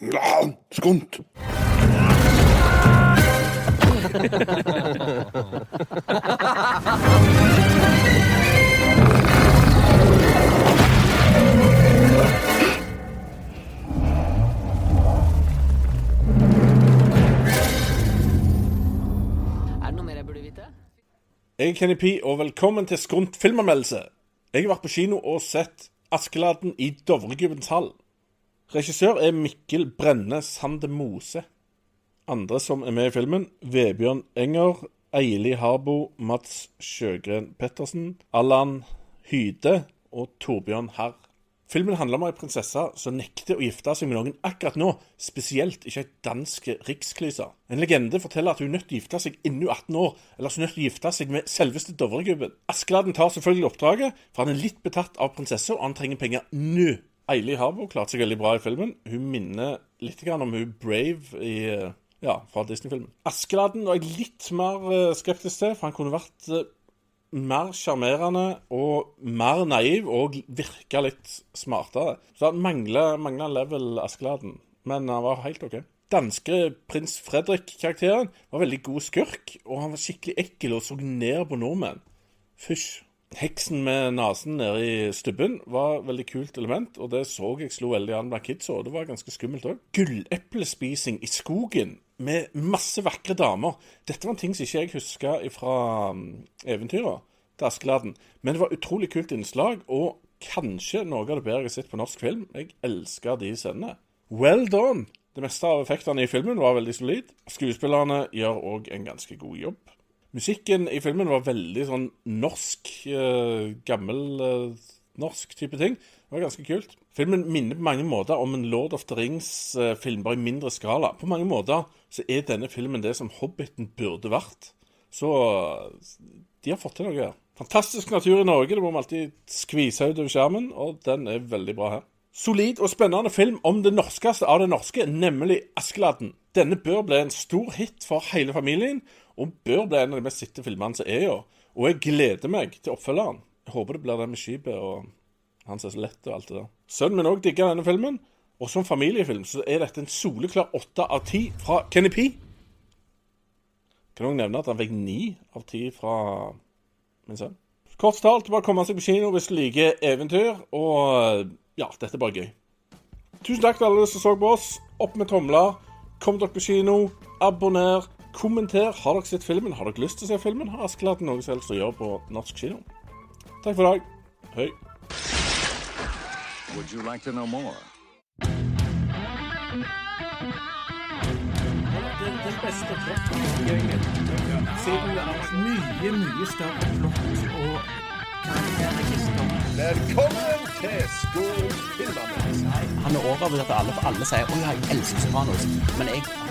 Ja, skunt. Jeg er Kenny P, og velkommen til Skrunt filmanmeldelse. Jeg har vært på kino og sett Askeladden i Dovregubbens hall. Regissør er Mikkel Brenne Sande Mose. Andre som er med i filmen, Vebjørn Enger, Eili Harbo, Mats Sjøgren Pettersen, Allan Hyde og Torbjørn Herr. Filmen handler om ei prinsesse som nekter å gifte seg med noen akkurat nå, spesielt ikke ei dansk riksklyse. En legende forteller at hun er nødt til å gifte seg innen er 18 år, eller så er nødt til å gifte seg med selveste Dovregubben. Askeladden tar selvfølgelig oppdraget, for han er litt betatt av prinsessa, og han trenger penger nå. Eili Harbo klarte seg veldig bra i filmen. Hun minner litt om hun Brave i ja, fra Disney-filmen. Askeladden var jeg litt mer eh, skeptisk til, for han kunne vært eh, mer sjarmerende og mer naiv og virka litt smartere. Så han mangla level Askeladden, men han var helt OK. Danske prins Fredrik-karakteren var veldig god skurk, og han var skikkelig ekkel og så ned på nordmenn. Fysj. Heksen med nesen nede i stubben var et veldig kult element, og det så jeg slo veldig an blant kidsa, og det var ganske skummelt òg. Gulleplespising i skogen med masse vakre damer. Dette var en ting som ikke jeg huska fra um, eventyra til Askeladden. Men det var utrolig kult innslag, og kanskje noe av det bedre jeg har sett på norsk film. Jeg elsker de scenene. Well done! Det meste av effektene i filmen var veldig solid. Skuespillerne gjør òg en ganske god jobb. Musikken i filmen var veldig sånn norsk, eh, gammel eh, norsk type ting. Det var ganske kult. Filmen minner på mange måter om en Lord of the Rings-film, bare i mindre skala. På mange måter så er denne filmen det som Hobbiten burde vært. Så de har fått til noe her. Fantastisk natur i Norge, det må vi alltid skvise ut over skjermen, og den er veldig bra her. Solid og spennende film om det norskeste av det norske, nemlig Askeladden. Denne bør bli en stor hit for hele familien, og bør bli en av de mest sitte filmene som er år. Og jeg gleder meg til oppfølgeren. Jeg håper det blir det med skipet og han som er så lett og alt det der. Sønnen min òg digger denne filmen, og som familiefilm så er dette en soleklar åtte av ti fra Kenny P. Kan òg nevne at han fikk ni av ti fra min sønn. Kort talt, bare komme seg på kino hvis du liker eventyr, og ja, dette er bare gøy. Tusen takk til alle som så på oss. Opp med tomler. Kom dere på kino. Abonner. Kommenter. Har dere sett filmen? Har dere lyst til å se filmen? Har Askeladden noe som helst å gjøre på norsk kino? Takk for i dag. Hei. Would you like to know more? Den, den beste plottgjengen. Siden det er mye, mye større plott og karakterregister. Velkommen til Skål. Han er overbevist av alle, for alle sier 'Å ja, jeg elsker Sopranos'. Men jeg